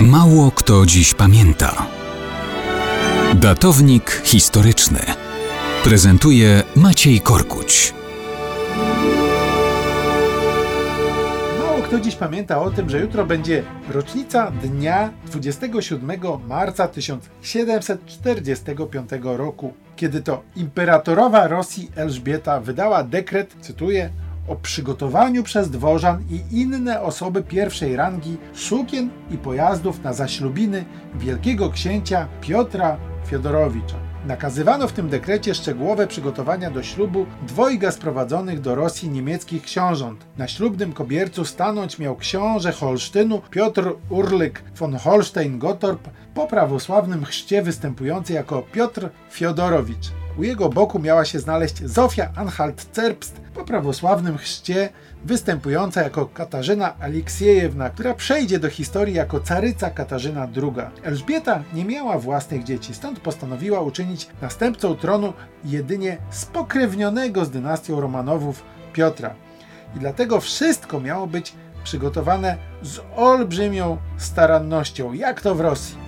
Mało kto dziś pamięta. Datownik historyczny prezentuje Maciej Korkuć. Mało kto dziś pamięta o tym, że jutro będzie rocznica dnia 27 marca 1745 roku, kiedy to imperatorowa Rosji Elżbieta wydała dekret, cytuję, o przygotowaniu przez dworzan i inne osoby pierwszej rangi sukien i pojazdów na zaślubiny wielkiego księcia Piotra Fiodorowicza. Nakazywano w tym dekrecie szczegółowe przygotowania do ślubu dwojga sprowadzonych do Rosji niemieckich książąt. Na ślubnym kobiercu stanąć miał książę Holsztynu Piotr Urlyk von Holstein-Gottorp po prawosławnym chrzcie występujący jako Piotr Fiodorowicz. U jego boku miała się znaleźć Zofia Anhalt-Zerbst po prawosławnym chrzcie występująca jako Katarzyna Aleksiejewna, która przejdzie do historii jako caryca Katarzyna II. Elżbieta nie miała własnych dzieci, stąd postanowiła uczynić następcą tronu jedynie spokrewnionego z dynastią Romanowów Piotra. I dlatego wszystko miało być przygotowane z olbrzymią starannością, jak to w Rosji.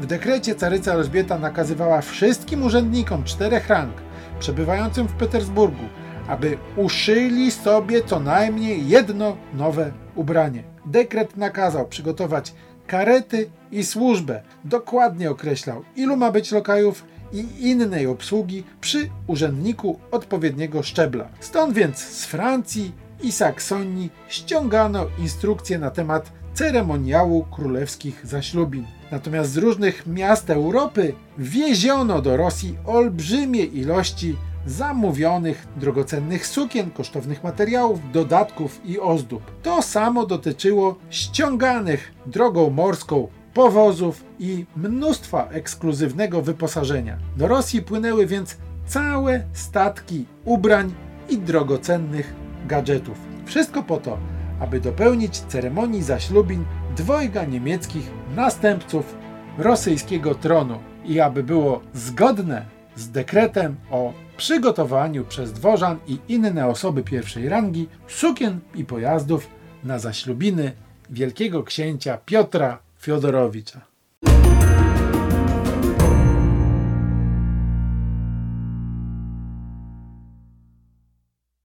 W dekrecie caryca Elżbieta nakazywała wszystkim urzędnikom czterech rang przebywającym w Petersburgu, aby uszyli sobie co najmniej jedno nowe ubranie. Dekret nakazał przygotować karety i służbę. Dokładnie określał, ilu ma być lokajów i innej obsługi przy urzędniku odpowiedniego szczebla. Stąd więc z Francji i Saksonii ściągano instrukcje na temat ceremoniału królewskich zaślubin. Natomiast z różnych miast Europy wieziono do Rosji olbrzymie ilości zamówionych drogocennych sukien, kosztownych materiałów, dodatków i ozdób. To samo dotyczyło ściąganych drogą morską powozów i mnóstwa ekskluzywnego wyposażenia. Do Rosji płynęły więc całe statki ubrań i drogocennych gadżetów. Wszystko po to, aby dopełnić ceremonii zaślubin dwojga niemieckich następców rosyjskiego tronu i aby było zgodne z dekretem o przygotowaniu przez dworzan i inne osoby pierwszej rangi sukien i pojazdów na zaślubiny wielkiego księcia Piotra Fiodorowicza.